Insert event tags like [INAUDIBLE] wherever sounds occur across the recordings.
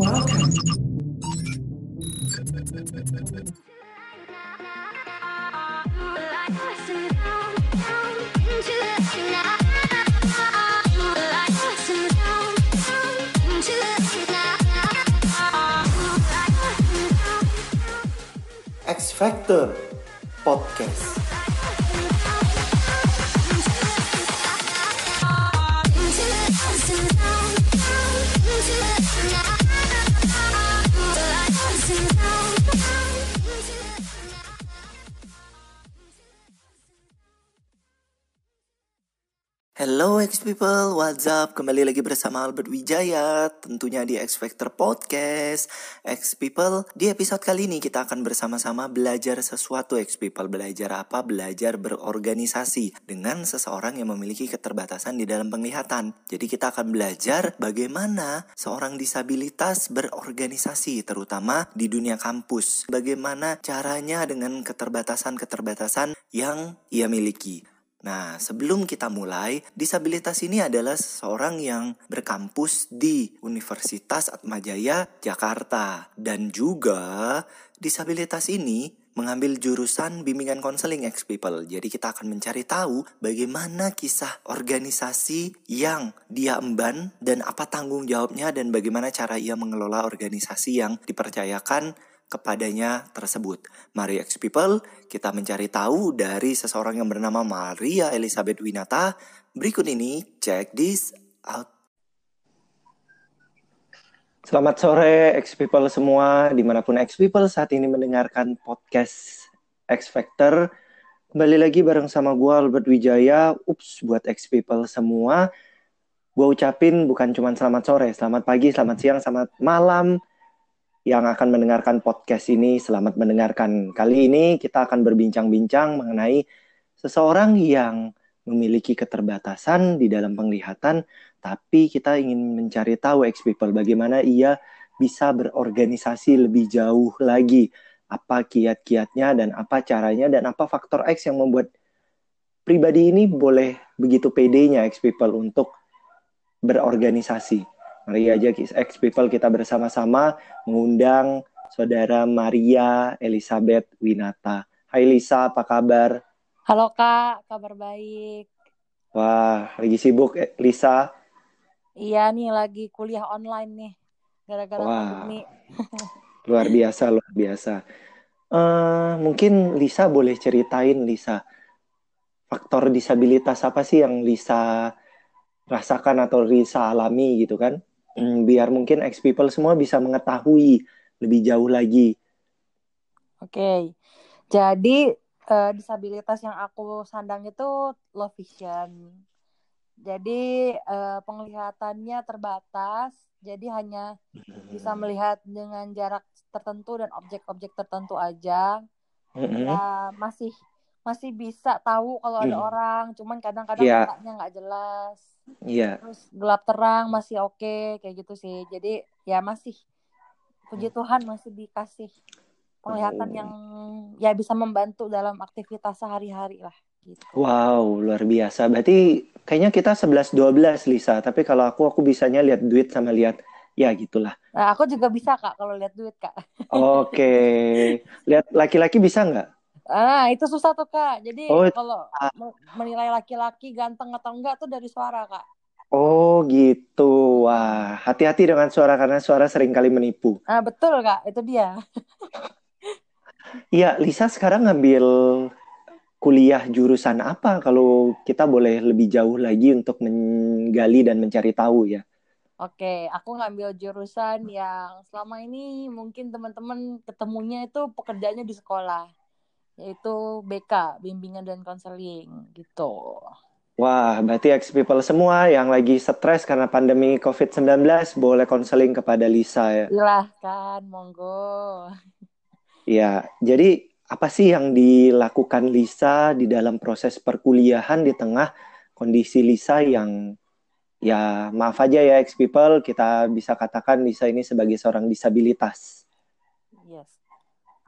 Welcome. X Factor Podcast. Hello X People, what's up? Kembali lagi bersama Albert Wijaya, tentunya di X Factor Podcast. X People, di episode kali ini kita akan bersama-sama belajar sesuatu X People. Belajar apa? Belajar berorganisasi dengan seseorang yang memiliki keterbatasan di dalam penglihatan. Jadi kita akan belajar bagaimana seorang disabilitas berorganisasi, terutama di dunia kampus. Bagaimana caranya dengan keterbatasan-keterbatasan yang ia miliki. Nah, sebelum kita mulai, disabilitas ini adalah seseorang yang berkampus di Universitas Atmajaya, Jakarta. Dan juga disabilitas ini mengambil jurusan bimbingan konseling X People. Jadi kita akan mencari tahu bagaimana kisah organisasi yang dia emban dan apa tanggung jawabnya dan bagaimana cara ia mengelola organisasi yang dipercayakan kepadanya tersebut. Mari X People, kita mencari tahu dari seseorang yang bernama Maria Elizabeth Winata. Berikut ini, check this out. Selamat sore X People semua, di mana pun X People saat ini mendengarkan podcast X Factor. Kembali lagi bareng sama gue Albert Wijaya. Ups, buat X People semua. Gue ucapin bukan cuma selamat sore, selamat pagi, selamat siang, selamat malam, yang akan mendengarkan podcast ini. Selamat mendengarkan. Kali ini kita akan berbincang-bincang mengenai seseorang yang memiliki keterbatasan di dalam penglihatan, tapi kita ingin mencari tahu ex people bagaimana ia bisa berorganisasi lebih jauh lagi. Apa kiat-kiatnya dan apa caranya dan apa faktor X yang membuat pribadi ini boleh begitu pedenya ex people untuk berorganisasi. Mari aja X People kita bersama-sama mengundang saudara Maria Elizabeth Winata. Hai Lisa, apa kabar? Halo Kak, kabar baik. Wah, lagi sibuk eh, Lisa? Iya nih, lagi kuliah online nih, gara-gara pandemi. [LAUGHS] luar biasa, luar biasa. Uh, mungkin Lisa boleh ceritain Lisa, faktor disabilitas apa sih yang Lisa rasakan atau Lisa alami gitu kan? Hmm, biar mungkin ex people semua bisa mengetahui lebih jauh lagi. Oke, okay. jadi uh, disabilitas yang aku sandang itu low vision. Jadi uh, penglihatannya terbatas, jadi hanya bisa melihat dengan jarak tertentu dan objek-objek tertentu aja. Mm-hmm. Ya masih masih bisa tahu kalau ada mm. orang, cuman kadang-kadang yeah. nggak jelas. Iya. Terus gelap terang masih oke okay, kayak gitu sih. Jadi ya masih puji Tuhan masih dikasih penglihatan oh. yang ya bisa membantu dalam aktivitas sehari-hari lah gitu. Wow, luar biasa. Berarti kayaknya kita 11 12 Lisa, tapi kalau aku aku bisanya lihat duit sama lihat ya gitulah. Nah, aku juga bisa Kak kalau lihat duit Kak. Oke. Okay. [LAUGHS] Lihat laki-laki bisa nggak? Ah, itu susah tuh, Kak. Jadi oh, kalau menilai laki-laki ganteng atau enggak tuh dari suara, Kak. Oh, gitu. Wah, hati-hati dengan suara karena suara sering kali menipu. Ah, betul, Kak. Itu dia. Iya, Lisa sekarang ngambil kuliah jurusan apa kalau kita boleh lebih jauh lagi untuk menggali dan mencari tahu ya? Oke, aku ngambil jurusan yang selama ini mungkin teman-teman ketemunya itu pekerjaannya di sekolah yaitu BK, bimbingan dan konseling gitu. Wah, berarti ex people semua yang lagi stres karena pandemi COVID-19 boleh konseling kepada Lisa ya. Silahkan, monggo. Ya, jadi apa sih yang dilakukan Lisa di dalam proses perkuliahan di tengah kondisi Lisa yang ya maaf aja ya ex people kita bisa katakan Lisa ini sebagai seorang disabilitas. Yes.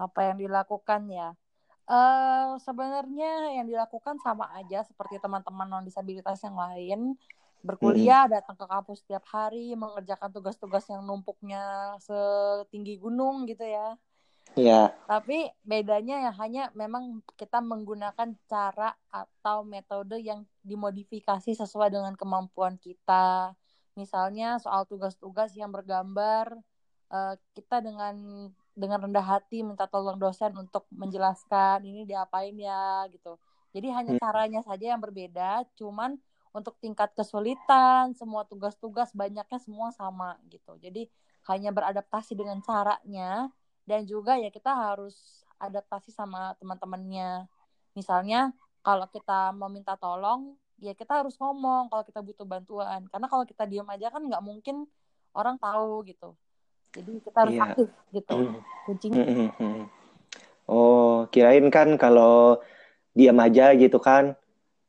Apa yang dilakukan ya? Uh, sebenarnya yang dilakukan sama aja seperti teman-teman non disabilitas yang lain. berkuliah, datang ke kampus setiap hari, mengerjakan tugas-tugas yang numpuknya setinggi gunung gitu ya. Iya. Tapi bedanya ya hanya memang kita menggunakan cara atau metode yang dimodifikasi sesuai dengan kemampuan kita. Misalnya soal tugas-tugas yang bergambar, uh, kita dengan dengan rendah hati minta tolong dosen untuk menjelaskan ini diapain ya gitu. Jadi hanya hmm. caranya saja yang berbeda, cuman untuk tingkat kesulitan, semua tugas-tugas banyaknya semua sama gitu. Jadi hanya beradaptasi dengan caranya dan juga ya kita harus adaptasi sama teman-temannya misalnya kalau kita mau minta tolong ya kita harus ngomong kalau kita butuh bantuan karena kalau kita diam aja kan nggak mungkin orang tahu gitu jadi kita harus yeah. aktif gitu mm. kuncinya mm-hmm. oh kirain kan kalau diam aja gitu kan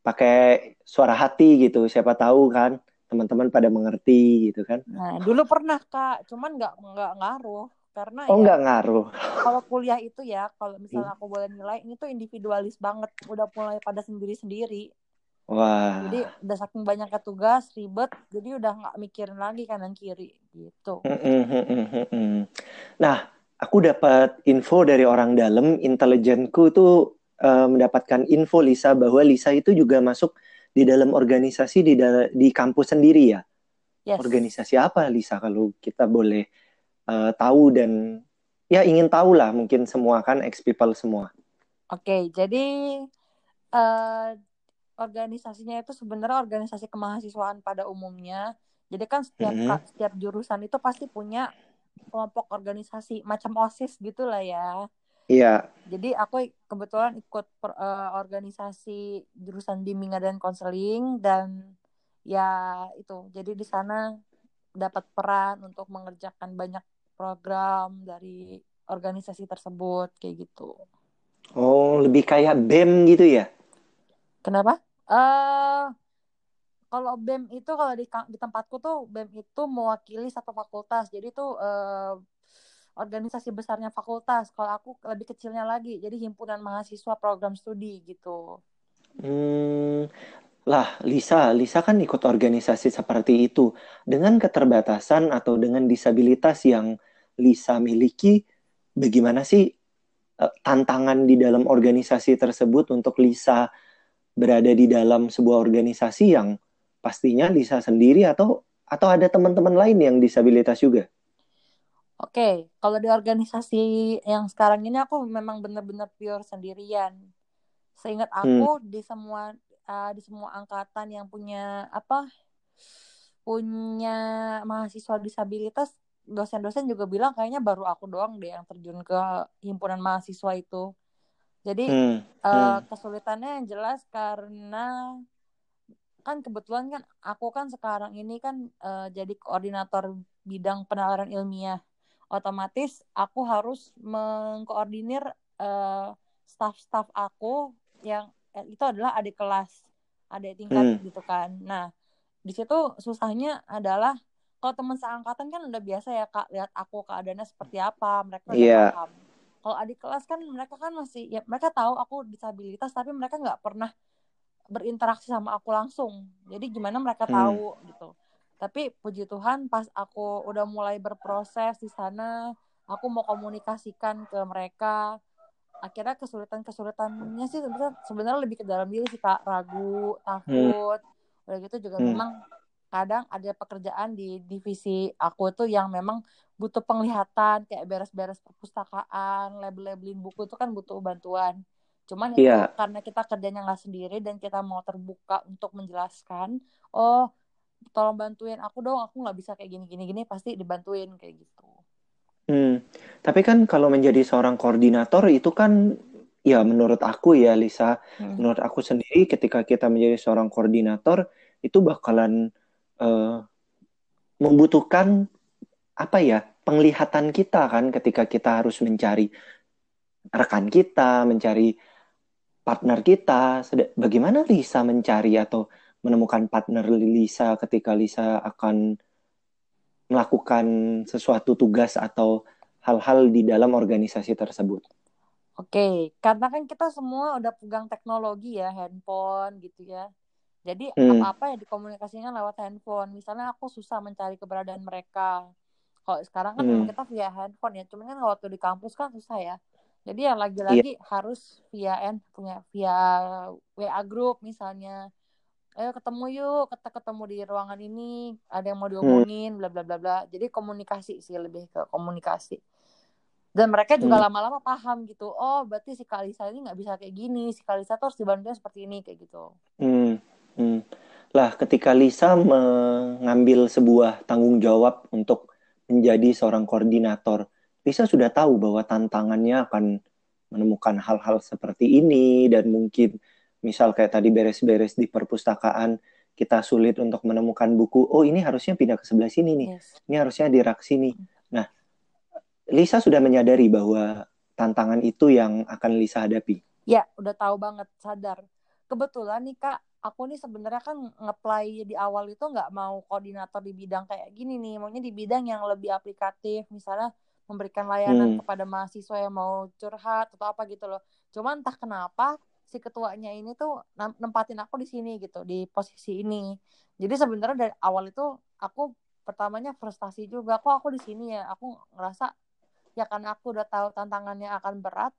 pakai suara hati gitu siapa tahu kan teman-teman pada mengerti gitu kan nah dulu pernah kak cuman nggak nggak ngaruh karena oh ya, nggak ngaruh kalau kuliah itu ya kalau misalnya hmm. aku boleh nilai ini tuh individualis banget udah mulai pada sendiri sendiri wah jadi udah saking banyaknya tugas ribet jadi udah nggak mikirin lagi kanan kiri gitu nah aku dapat info dari orang dalam intelijenku itu uh, mendapatkan info Lisa bahwa Lisa itu juga masuk di dalam organisasi di di kampus sendiri ya yes. organisasi apa Lisa kalau kita boleh uh, tahu dan ya ingin tahu lah mungkin semua kan ex people semua. Oke, okay, jadi uh, organisasinya itu sebenarnya organisasi kemahasiswaan pada umumnya. Jadi kan setiap mm -hmm. setiap jurusan itu pasti punya kelompok organisasi macam osis gitulah ya. Iya. Jadi aku kebetulan ikut per, uh, organisasi jurusan bimbingan dan konseling dan ya itu. Jadi di sana dapat peran untuk mengerjakan banyak program dari organisasi tersebut kayak gitu. Oh, lebih kayak BEM gitu ya? Kenapa? Uh, kalau BEM itu kalau di di tempatku tuh BEM itu mewakili satu fakultas. Jadi tuh uh, organisasi besarnya fakultas. Kalau aku lebih kecilnya lagi, jadi himpunan mahasiswa program studi gitu. Hmm, lah, Lisa, Lisa kan ikut organisasi seperti itu. Dengan keterbatasan atau dengan disabilitas yang Lisa miliki, bagaimana sih uh, tantangan di dalam organisasi tersebut untuk Lisa berada di dalam sebuah organisasi yang pastinya Lisa sendiri atau atau ada teman-teman lain yang disabilitas juga? Oke, kalau di organisasi yang sekarang ini aku memang benar-benar pure sendirian. Seingat aku hmm. di semua uh, di semua angkatan yang punya apa punya mahasiswa disabilitas dosen-dosen juga bilang kayaknya baru aku doang deh yang terjun ke himpunan mahasiswa itu jadi hmm, uh, kesulitannya yang jelas karena kan kebetulan kan aku kan sekarang ini kan uh, jadi koordinator bidang penalaran ilmiah otomatis aku harus mengkoordinir uh, staff-staff aku yang Eh, itu adalah adik kelas adik tingkat hmm. gitu kan nah di situ susahnya adalah kalau teman seangkatan kan udah biasa ya kak lihat aku keadaannya seperti apa mereka udah yeah. paham kalau adik kelas kan mereka kan masih ya mereka tahu aku disabilitas tapi mereka nggak pernah berinteraksi sama aku langsung jadi gimana mereka hmm. tahu gitu tapi puji Tuhan pas aku udah mulai berproses di sana aku mau komunikasikan ke mereka akhirnya kesulitan kesulitannya sih sebenarnya lebih ke dalam diri sih kak ragu takut hmm. udah gitu juga hmm. memang kadang ada pekerjaan di divisi aku tuh yang memang butuh penglihatan kayak beres-beres perpustakaan label-labelin buku itu kan butuh bantuan cuman yeah. itu karena kita kerjanya nggak sendiri dan kita mau terbuka untuk menjelaskan oh tolong bantuin aku dong aku nggak bisa kayak gini gini gini pasti dibantuin kayak gitu Hmm, tapi kan kalau menjadi seorang koordinator itu kan ya menurut aku ya Lisa, hmm. menurut aku sendiri ketika kita menjadi seorang koordinator itu bakalan uh, membutuhkan apa ya penglihatan kita kan ketika kita harus mencari rekan kita, mencari partner kita. Bagaimana Lisa mencari atau menemukan partner Lisa ketika Lisa akan melakukan sesuatu tugas atau hal-hal di dalam organisasi tersebut. Oke, karena kan kita semua udah pegang teknologi ya, handphone gitu ya. Jadi Hmm. apa-apa yang dikomunikasikan lewat handphone. Misalnya aku susah mencari keberadaan mereka. Kalau sekarang kan Hmm. kita via handphone ya. Cuman kan waktu di kampus kan susah ya. Jadi ya lagi-lagi harus via N punya via WA group misalnya. Ayo ketemu yuk, kita ketemu di ruangan ini, ada yang mau diomongin, bla bla bla bla. Jadi komunikasi sih lebih ke komunikasi. Dan mereka juga Hmm. lama-lama paham gitu. Oh, berarti si Kalisa ini nggak bisa kayak gini. Si Kalisa tuh harus dibantunya seperti ini kayak gitu. Hmm, hmm. Lah, ketika Lisa mengambil sebuah tanggung jawab untuk menjadi seorang koordinator, Lisa sudah tahu bahwa tantangannya akan menemukan hal-hal seperti ini dan mungkin misal kayak tadi beres-beres di perpustakaan kita sulit untuk menemukan buku. Oh, ini harusnya pindah ke sebelah sini nih. Yes. Ini harusnya di rak sini. Nah, Lisa sudah menyadari bahwa tantangan itu yang akan Lisa hadapi. Ya, udah tahu banget, sadar. Kebetulan nih Kak, aku nih sebenarnya kan ngeplay di awal itu nggak mau koordinator di bidang kayak gini nih, maunya di bidang yang lebih aplikatif, misalnya memberikan layanan Hmm. kepada mahasiswa yang mau curhat atau apa gitu loh. Cuman entah kenapa si ketuanya ini tuh nem- nempatin aku di sini gitu, di posisi ini. Jadi sebenarnya dari awal itu aku pertamanya frustasi juga, kok aku di sini ya? Aku ngerasa ya karena aku udah tahu tantangannya akan berat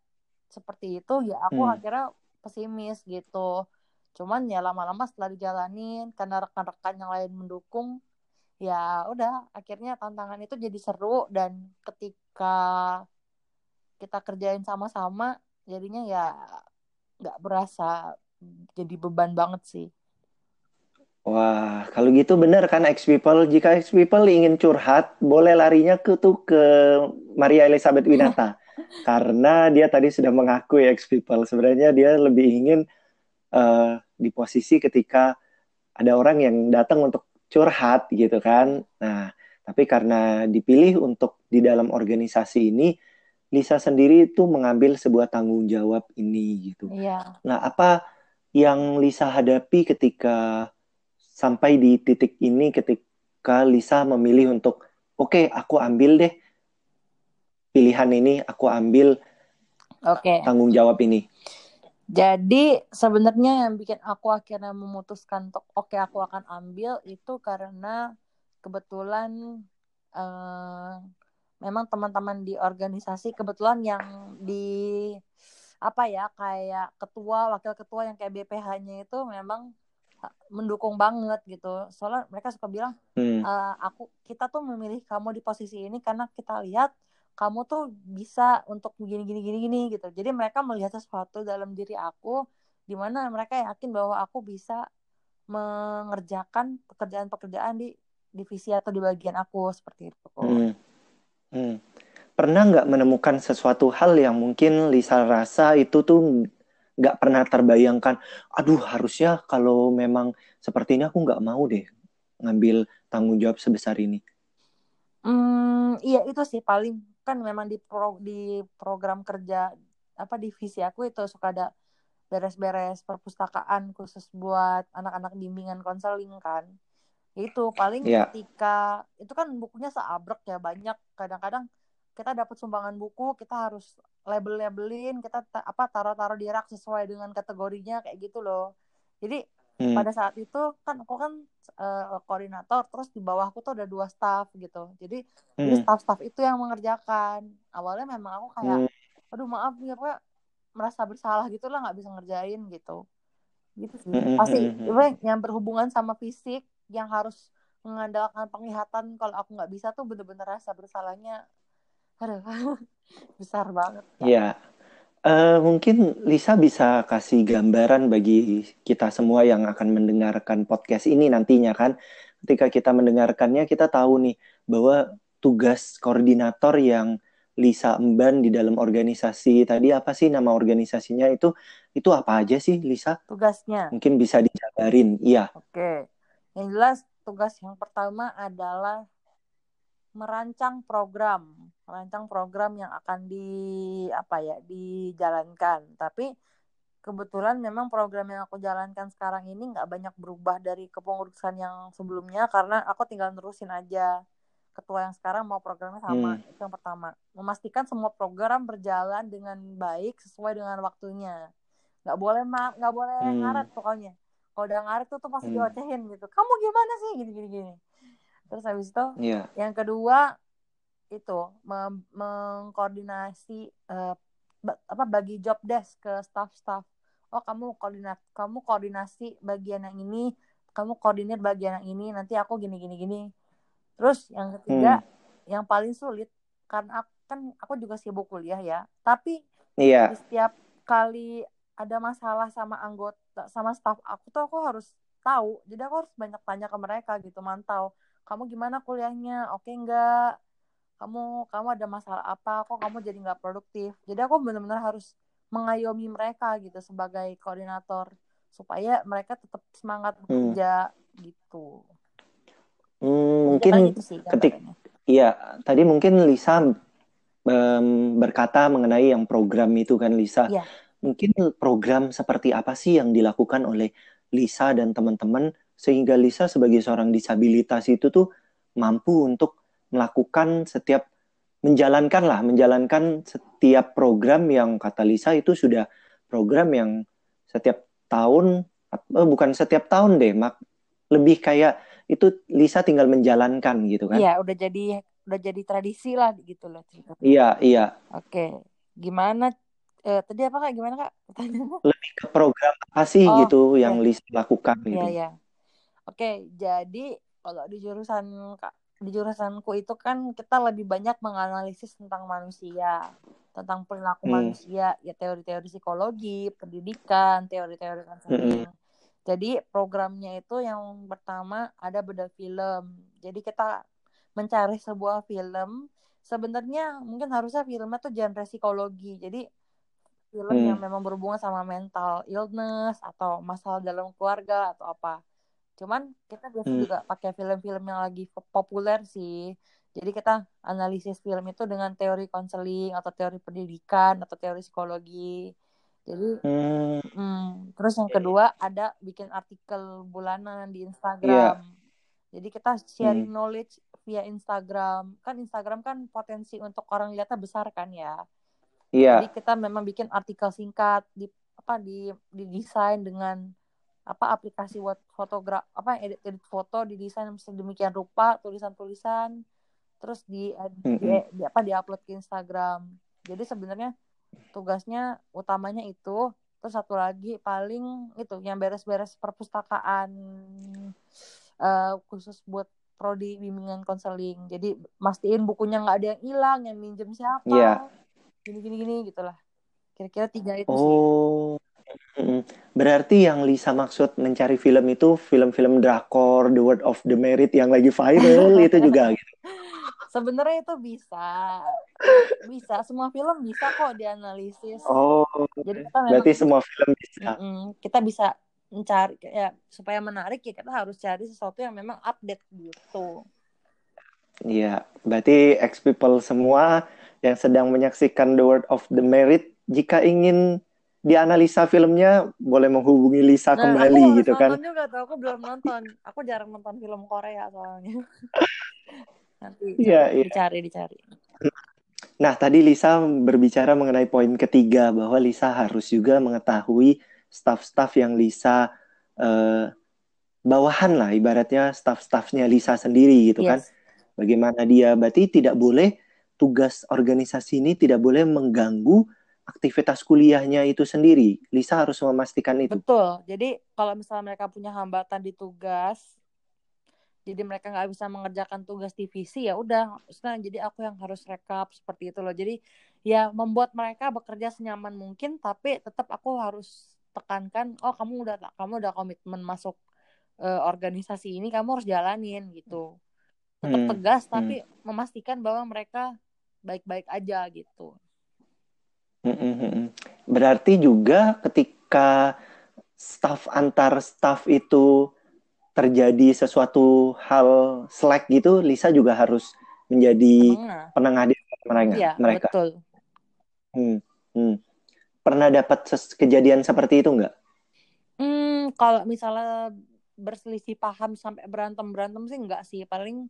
seperti itu, ya aku Hmm. akhirnya pesimis gitu. Cuman ya lama-lama setelah dijalanin karena rekan-rekan yang lain mendukung, ya udah akhirnya tantangan itu jadi seru dan ketika kita kerjain sama-sama jadinya ya nggak berasa jadi beban banget sih. Wah, kalau gitu benar kan X People? Jika X People ingin curhat, boleh larinya ke tuh ke Maria Elizabeth Winata. [LAUGHS] Karena dia tadi sudah mengakui X People. Sebenarnya dia lebih ingin eh, di posisi ketika ada orang yang datang untuk curhat gitu kan. Nah, tapi karena dipilih untuk di dalam organisasi ini, Lisa sendiri itu mengambil sebuah tanggung jawab ini gitu. Iya. Nah, apa yang Lisa hadapi ketika sampai di titik ini ketika Lisa memilih untuk oke, aku ambil deh pilihan ini, aku ambil Oke. tanggung jawab ini. Jadi sebenarnya yang bikin aku akhirnya memutuskan untuk oke aku akan ambil itu karena kebetulan eh, memang teman-teman di organisasi kebetulan yang di apa ya kayak ketua wakil ketua yang kayak BPH-nya itu memang mendukung banget gitu. Soalnya mereka suka bilang Hmm, "Eh, aku kita tuh memilih kamu di posisi ini karena kita lihat kamu tuh bisa untuk gini gini gini gini gitu. Jadi mereka melihat sesuatu dalam diri aku di mana mereka yakin bahwa aku bisa mengerjakan pekerjaan-pekerjaan di divisi atau di bagian aku seperti itu. hmm, hmm. Pernah nggak menemukan sesuatu hal yang mungkin Lisa rasa itu tuh nggak pernah terbayangkan, aduh harusnya kalau memang seperti ini aku nggak mau deh ngambil tanggung jawab sebesar ini. Hmm, iya itu sih paling kan memang di pro, di program kerja apa divisi aku itu suka ada beres-beres perpustakaan khusus buat anak-anak bimbingan konseling kan. Itu paling Ya. ketika itu kan bukunya seabrek ya banyak kadang-kadang kita dapat sumbangan buku kita harus label-labelin kita ta- apa taruh-taruh di rak sesuai dengan kategorinya kayak gitu loh. Jadi Hmm, pada saat itu kan aku kan eh, koordinator terus di bawahku tuh ada dua staff gitu. Jadi hmm, staff-staff itu yang mengerjakan. Awalnya memang aku kayak hmm, aduh maaf ya apa merasa bersalah gitu lah nggak bisa ngerjain gitu. Gitu sih. Hmm, hmm, pasti hmm, hmm. apa yang berhubungan sama fisik yang harus mengandalkan penglihatan kalau aku nggak bisa tuh bener-bener rasa bersalahnya. Aduh [LAUGHS] besar banget Kak. Ya, Eh, mungkin Lisa bisa kasih gambaran bagi kita semua yang akan mendengarkan podcast ini nantinya kan. Ketika kita mendengarkannya, kita tahu nih bahwa tugas koordinator yang Lisa emban di dalam organisasi tadi apa sih nama organisasinya itu itu apa aja sih Lisa? tugasnya Mungkin bisa dijabarin. Iya. Oke, yang jelas tugas yang pertama adalah merancang program, merancang program yang akan di apa ya dijalankan. Tapi kebetulan memang program yang aku jalankan sekarang ini nggak banyak berubah dari kepengurusan yang sebelumnya karena aku tinggal nerusin aja. Ketua yang sekarang mau programnya sama, Hmm. itu yang pertama. Memastikan semua program berjalan dengan baik sesuai dengan waktunya. Nggak boleh ma nggak boleh Hmm. ngaret pokoknya kalau udah ngaret tuh tuh pasti Hmm. diocehin gitu kamu gimana sih gini gini gini terus habis itu Iya. yang kedua itu mem- mengkoordinasi ba- apa bagi job desk ke staff-staff. Oh kamu koordinat kamu koordinasi bagian yang ini kamu koordinir bagian yang ini nanti aku gini gini gini. Terus yang ketiga yang paling sulit karena aku, kan aku juga sibuk kuliah ya tapi di setiap kali ada masalah sama anggota sama staff aku tuh aku harus tahu. Jadi aku harus banyak tanya ke mereka gitu mantau kamu gimana kuliahnya oke nggak kamu kamu ada masalah apa kok kamu jadi nggak produktif jadi aku benar-benar harus mengayomi mereka gitu sebagai koordinator supaya mereka tetap semangat bekerja gitu Hmm, mungkin paling itu sih ketik-. Iya, tadi mungkin Lisa em, berkata mengenai yang program itu kan Lisa. Iya. Mungkin program seperti apa sih yang dilakukan oleh Lisa dan teman-teman sehingga Lisa sebagai seorang disabilitas itu tuh mampu untuk melakukan setiap menjalankan lah, menjalankan setiap program yang kata Lisa itu sudah program yang setiap tahun eh, bukan setiap tahun deh, mak lebih kayak itu Lisa tinggal menjalankan gitu kan. Iya, udah jadi udah jadi tradisi lah gitu loh ceritanya. Iya, iya. Oke, gimana? Eh, tadi apa kak? Gimana kak? Lebih ke program apa sih Oh, gitu yang Lisa lakukan Iya gitu. Oke, jadi kalau di jurusan di jurusanku itu kan kita lebih banyak menganalisis tentang manusia, tentang perilaku Hmm. manusia, ya teori-teori psikologi, pendidikan, teori-teori konseling. Jadi programnya itu yang pertama ada bedah film. Jadi kita mencari sebuah film. Sebenarnya mungkin harusnya filmnya tuh genre psikologi. Jadi film Hmm. yang memang berhubungan sama mental illness atau masalah dalam keluarga atau apa. Cuman kita biasa Hmm. juga pakai film-film yang lagi populer sih. Jadi kita analisis film itu dengan teori konseling atau teori pendidikan atau teori psikologi. Jadi Hmm, Hmm, terus yang kedua ada bikin artikel bulanan di Iya. Instagram. Jadi kita sharing knowledge via Instagram. Kan Instagram kan potensi untuk orang lihatnya besar kan ya. iya. Jadi kita memang bikin artikel singkat di apa di didesain dengan apa aplikasi buat fotogra apa edit edit foto didesain sedemikian rupa tulisan-tulisan terus di, di, di apa diupload ke Instagram. Jadi sebenarnya tugasnya utamanya itu terus satu lagi paling itu yang beres-beres perpustakaan eh, khusus buat prodi bimbingan konseling jadi mastiin bukunya nggak ada yang hilang yang minjem siapa Iya. gini gini gini gitulah kira-kira tiga itu sih Oh, mm-mm. Berarti yang Lisa maksud mencari film itu film-film drakor, The Word of the Merit yang lagi viral [LAUGHS] itu juga gitu. sebenarnya itu bisa bisa semua film bisa kok dianalisis Oh, jadi kita memang berarti semua film bisa. Mm-mm. kita bisa mencari ya supaya menarik ya kita harus cari sesuatu yang memang update gitu Iya, berarti ex people semua yang sedang menyaksikan The Word of the Merit, jika ingin dianalisa filmnya, boleh menghubungi Lisa Nah, kembali aku gitu kan. nonton juga tuh. Aku belum nonton. Aku jarang nonton film Korea soalnya. [LAUGHS] Nanti Iya, coba iya. dicari dicari. Nah, tadi Lisa berbicara mengenai poin ketiga bahwa Lisa harus juga mengetahui staff-staff yang Lisa eh, bawahan lah, ibaratnya staff-staffnya Lisa sendiri gitu kan. Yes. Bagaimana dia, berarti tidak boleh tugas organisasi ini tidak boleh mengganggu aktivitas kuliahnya itu sendiri. Lisa harus memastikan itu. Betul. Jadi kalau misalnya mereka punya hambatan di tugas, jadi mereka nggak bisa mengerjakan tugas divisi ya udah. Maksudnya jadi aku yang harus rekap seperti itu loh. Jadi ya membuat mereka bekerja senyaman mungkin, tapi tetap aku harus tekankan, oh kamu udah kamu udah komitmen masuk eh, organisasi ini, kamu harus jalanin gitu. Tetap Hmm, tegas, tapi memastikan bahwa mereka baik-baik aja gitu. Berarti juga ketika staff antar staff itu terjadi sesuatu hal slack gitu, Lisa juga harus menjadi Penengah. penengah di antara mereka. Iya, mereka. betul. Hmm, hmm. Pernah dapat kejadian seperti itu nggak? Hmm, kalau misalnya berselisih paham sampai berantem-berantem sih enggak sih. Paling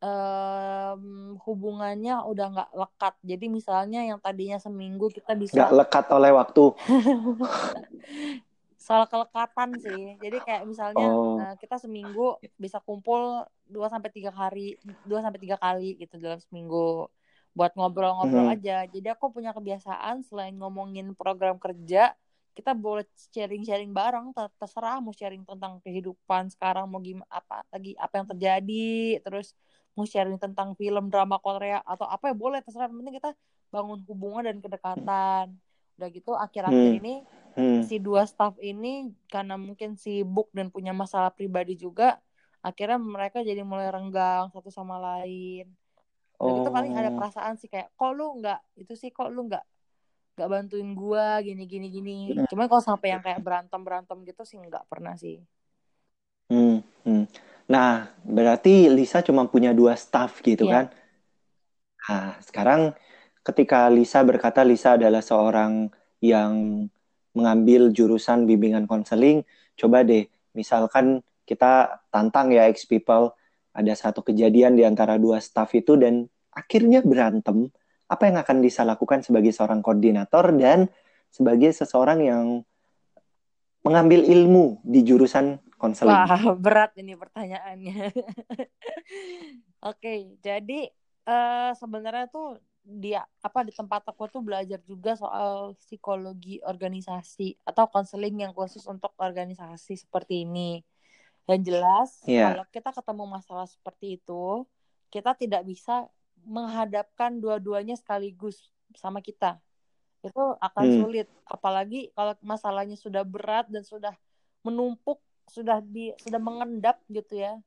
em, hubungannya udah nggak lekat. Jadi misalnya yang tadinya seminggu kita bisa Nggak lekat oleh waktu. [LAUGHS] soal kelekatan sih. Jadi kayak misalnya Oh. uh, kita seminggu bisa kumpul 2 sampai tiga hari, 2 sampai tiga kali gitu dalam seminggu buat ngobrol-ngobrol Mhm. aja. Jadi aku punya kebiasaan selain ngomongin program kerja, kita boleh sharing-sharing bareng, ter- terserah mau sharing tentang kehidupan sekarang mau gimana apa lagi apa yang terjadi, terus mau sharing tentang film drama Korea atau apa ya boleh terserah. Yang penting kita bangun hubungan dan kedekatan. Udah gitu akhir-akhir Hmm. ini Hmm. si dua staff ini karena mungkin sibuk dan punya masalah pribadi juga akhirnya mereka jadi mulai renggang satu sama lain udah gitu paling ada Oh. perasaan sih kayak kok lu nggak itu sih kok lu nggak nggak bantuin gua gini gini gini Hmm. cuman kalau sampai yang kayak berantem berantem gitu sih nggak pernah sih Hmm. Hmm. Nah, berarti Lisa cuma punya dua staff gitu Iya. kan? Nah, sekarang ketika Lisa berkata Lisa adalah seorang yang mengambil jurusan bimbingan konseling, coba deh, misalkan kita tantang ya ex people, ada satu kejadian di antara dua staff itu dan akhirnya berantem, apa yang akan Lisa lakukan sebagai seorang koordinator dan sebagai seseorang yang mengambil ilmu di jurusan konseling? wah [LAUGHS] berat ini pertanyaannya [LAUGHS] oke jadi eh sebenarnya tuh dia apa di tempat aku tuh belajar juga soal psikologi organisasi atau konseling yang khusus untuk organisasi seperti ini. Yang jelas Iya. kalau kita ketemu masalah seperti itu, kita tidak bisa menghadapkan dua-duanya sekaligus sama kita. Itu akan Hmm. sulit, apalagi kalau masalahnya sudah berat dan sudah menumpuk, sudah di sudah mengendap gitu ya.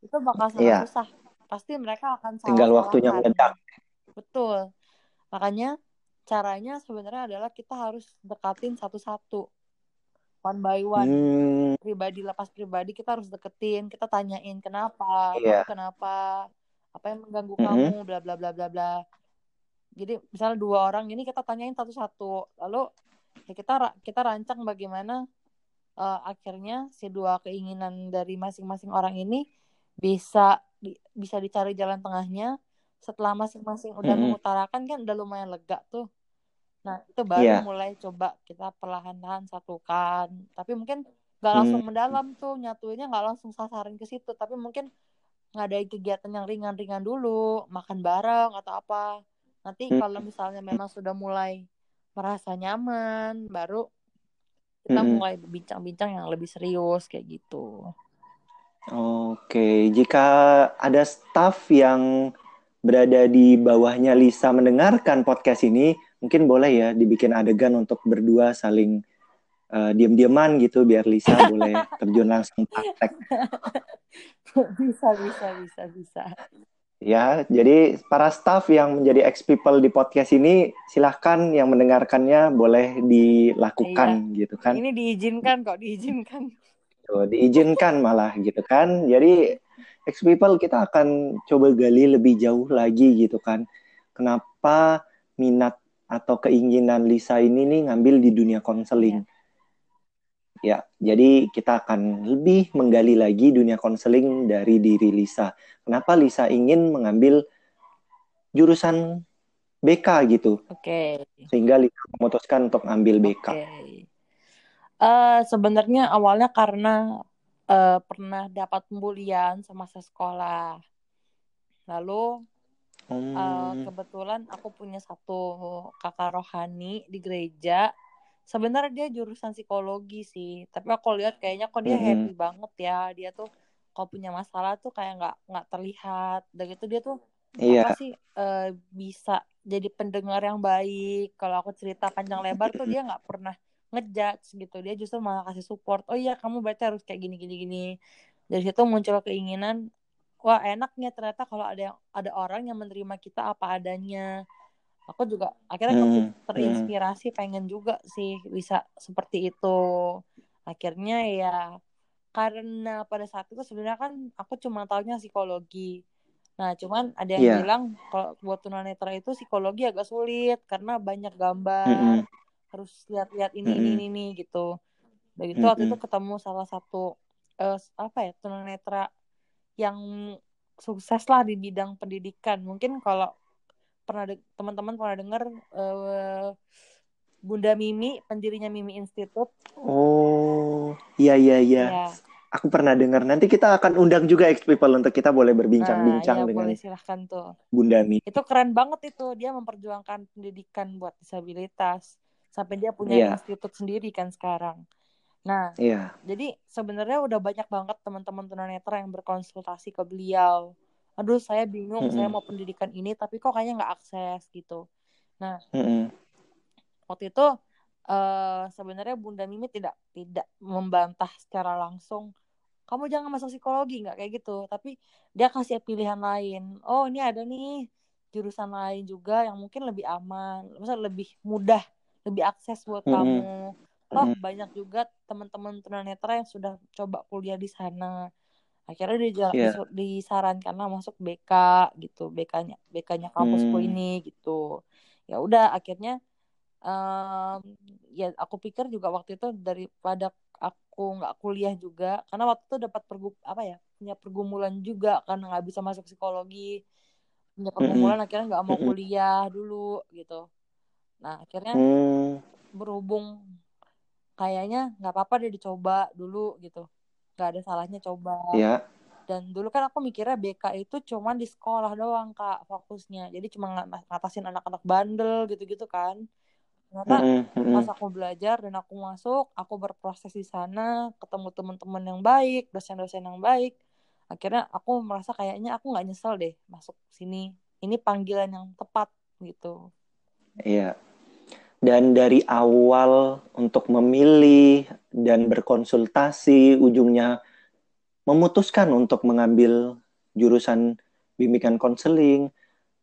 Itu bakal sangat Iya. susah. Pasti mereka akan Tinggal waktunya salah-salahan. meledak. Betul. Makanya caranya sebenarnya adalah kita harus dekatin satu-satu. One by one. Hmm, Pribadi lepas pribadi kita harus deketin, kita tanyain kenapa, kamu kenapa, apa yang mengganggu Mm-mm. kamu, bla bla bla bla bla. Jadi misalnya dua orang ini kita tanyain satu-satu. Lalu ya kita kita rancang bagaimana eh, akhirnya si dua keinginan dari masing-masing orang ini bisa di- bisa dicari jalan tengahnya. Setelah masing-masing udah Mm-mm. mengutarakan kan udah lumayan lega tuh. Nah, itu baru Iya. mulai coba kita perlahan-lahan satukan. Tapi mungkin nggak langsung Hmm. mendalam tuh nyatuinnya nggak langsung sasaran ke situ. Tapi mungkin ngadain kegiatan yang ringan-ringan dulu, makan bareng atau apa. Nanti Hmm. kalau misalnya memang sudah mulai merasa nyaman, baru kita Mm-mm. mulai berbincang-bincang yang lebih serius kayak gitu. Oke, jika ada staff yang berada di bawahnya Lisa mendengarkan podcast ini, mungkin boleh ya dibikin adegan untuk berdua saling eh, diam-diaman gitu, biar Lisa [LAUGHS] boleh terjun langsung praktek. [LAUGHS] bisa, bisa, bisa, bisa. Ya, jadi para staff yang menjadi ex people di podcast ini, silahkan yang mendengarkannya boleh dilakukan gitu kan. Ini diizinkan kok, diizinkan. Tuh, diizinkan malah gitu kan. Jadi ex people kita akan coba gali lebih jauh lagi gitu kan. Kenapa minat atau keinginan Lisa ini nih ngambil di dunia konseling. Ya, jadi kita akan lebih menggali lagi dunia konseling dari diri Lisa. Kenapa Lisa ingin mengambil jurusan BK gitu, Oke. sehingga Lisa memutuskan untuk ambil BK. Oke. Eh, sebenarnya awalnya karena eh, pernah dapat pembulian semasa sekolah. Lalu eh, Hmm, kebetulan aku punya satu kakak rohani di gereja. Sebenarnya dia jurusan psikologi sih, tapi aku lihat kayaknya kok dia Mm-mm. happy banget ya. Dia tuh kalau punya masalah tuh kayak nggak nggak terlihat. Dan gitu dia tuh iya. apa sih eh, bisa jadi pendengar yang baik. Kalau aku cerita panjang lebar tuh dia nggak pernah ngejudge gitu. Dia justru malah kasih support. Oh iya kamu berarti harus kayak gini gini gini. Dari situ muncul keinginan. Wah enaknya ternyata kalau ada yang ada orang yang menerima kita apa adanya. Aku juga akhirnya Hmm, hmm. terinspirasi pengen juga sih bisa seperti itu. Akhirnya ya karena pada saat itu sebenarnya kan aku cuma taunya psikologi. Nah, cuman ada yang Iya. bilang kalau buat tunanetra itu psikologi agak sulit karena banyak gambar, harus lihat-lihat ini ini Mm-mm. ini, ini gitu. Dan itu waktu itu Mm-mm. ketemu salah satu eh, apa ya tunanetra yang sukses lah di bidang pendidikan. Mungkin kalau pernah de- teman-teman pernah dengar eh, Bunda Mimi, pendirinya Mimi Institute. Oh, iya iya iya. Ya. Aku pernah dengar. Nanti kita akan undang juga ex people untuk kita boleh Nah, berbincang-bincang ya dengan boleh silahkan tuh. Bunda Mi. Itu keren banget itu. Dia memperjuangkan pendidikan buat disabilitas. Sampai dia punya Iya. institut sendiri kan sekarang. Nah, Iya. jadi sebenarnya udah banyak banget teman-teman tunanetra yang berkonsultasi ke beliau. Aduh, saya bingung, saya Mm-mm. mau pendidikan ini, tapi kok kayaknya nggak akses gitu. Nah, Mm-mm. waktu itu eh sebenarnya Bunda Mimi tidak tidak membantah secara langsung kamu jangan masuk psikologi nggak kayak gitu tapi dia kasih pilihan lain oh ini ada nih jurusan lain juga yang mungkin lebih aman maksudnya lebih mudah lebih akses buat Mm-mm. kamu toh Mm-mm. banyak juga teman-teman tunanetra yang sudah coba kuliah di sana akhirnya dia Iya. disu- disarankan lah masuk BK gitu BK-nya BK-nya kampusku Hmm. ini gitu ya udah akhirnya em, ya aku pikir juga waktu itu daripada aku nggak kuliah juga karena waktu itu dapat pergu apa ya punya pergumulan juga karena nggak bisa masuk psikologi punya Mm-mm. pergumulan akhirnya nggak mau Mm-mm. kuliah dulu gitu nah akhirnya Hmm. berhubung kayaknya nggak apa-apa deh dicoba dulu gitu nggak ada salahnya coba Ya. dan dulu kan aku mikirnya BK itu cuma di sekolah doang kak fokusnya jadi cuma ng- ngatasin anak-anak bandel gitu-gitu kan ternyata Mm-mm. Mm-mm. pas aku belajar dan aku masuk aku berproses di sana ketemu teman-teman yang baik dosen-dosen yang baik akhirnya aku merasa kayaknya aku nggak nyesel deh masuk sini ini panggilan yang tepat gitu Iya. Dan dari awal untuk memilih dan berkonsultasi, ujungnya memutuskan untuk mengambil jurusan bimbingan konseling.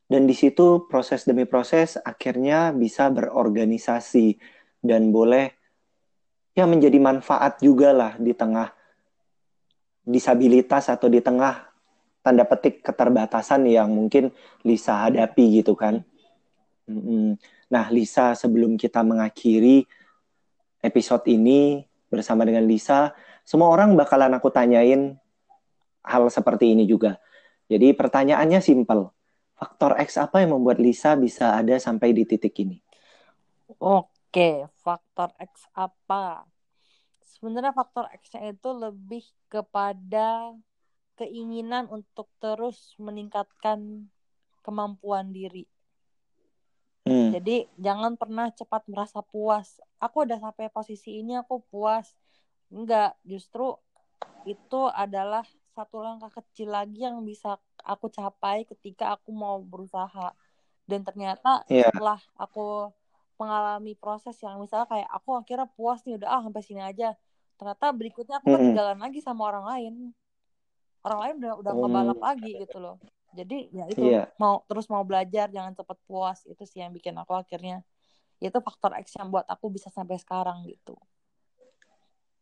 Dan di situ proses demi proses akhirnya bisa berorganisasi dan boleh ya menjadi manfaat juga lah di tengah disabilitas atau di tengah tanda petik keterbatasan yang mungkin Lisa hadapi gitu kan. Mm-mm. Nah, Lisa, sebelum kita mengakhiri episode ini bersama dengan Lisa, semua orang bakalan aku tanyain hal seperti ini juga. Jadi pertanyaannya simpel. Faktor X apa yang membuat Lisa bisa ada sampai di titik ini? oke faktor X apa sebenarnya faktor X-nya itu lebih kepada keinginan untuk terus meningkatkan kemampuan diri Hmm, Jadi jangan pernah cepat merasa puas. Aku udah sampai posisi ini aku puas. Enggak, justru itu adalah satu langkah kecil lagi yang bisa aku capai ketika aku mau berusaha. Dan ternyata Iya. setelah aku mengalami proses yang misalnya kayak aku akhirnya puas nih udah ah sampai sini aja. Ternyata berikutnya aku Mm-mm. ketinggalan lagi sama orang lain. Orang lain udah udah Hmm. ngebalap lagi gitu loh. Jadi ya itu Iya. mau terus mau belajar jangan cepat puas itu sih yang bikin aku akhirnya itu faktor X yang buat aku bisa sampai sekarang gitu.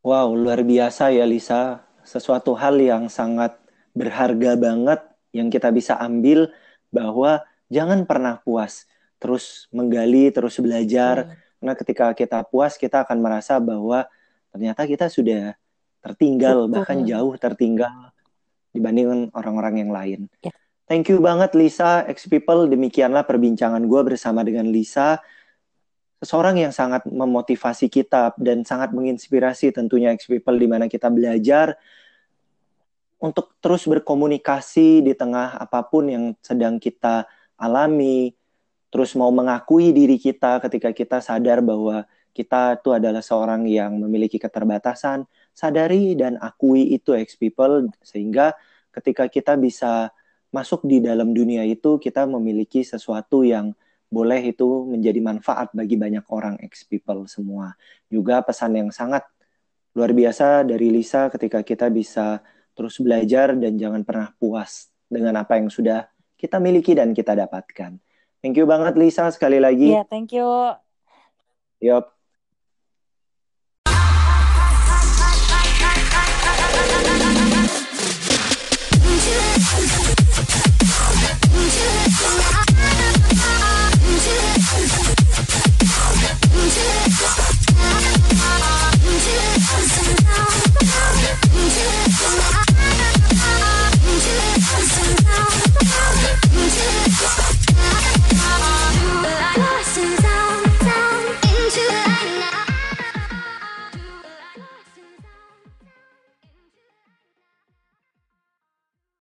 Wow, luar biasa ya Lisa. Sesuatu hal yang sangat berharga banget yang kita bisa ambil bahwa jangan pernah puas. Terus menggali, terus belajar. Hmm. Karena ketika kita puas, kita akan merasa bahwa ternyata kita sudah tertinggal, Betul. bahkan jauh tertinggal dibandingkan orang-orang yang lain. Ya. Thank you banget Lisa, X People. Demikianlah perbincangan gue bersama dengan Lisa. Seseorang yang sangat memotivasi kita dan sangat menginspirasi tentunya X People di mana kita belajar untuk terus berkomunikasi di tengah apa pun yang sedang kita alami, terus mau mengakui diri kita ketika kita sadar bahwa kita itu adalah seorang yang memiliki keterbatasan, sadari dan akui itu X people sehingga ketika kita bisa masuk di dalam dunia itu kita memiliki sesuatu yang boleh itu menjadi manfaat bagi banyak orang X people semua. Juga pesan yang sangat luar biasa dari Lisa ketika kita bisa terus belajar dan jangan pernah puas dengan apa yang sudah kita miliki dan kita dapatkan. Thank you banget Lisa sekali lagi. Iya, thank you. Yup.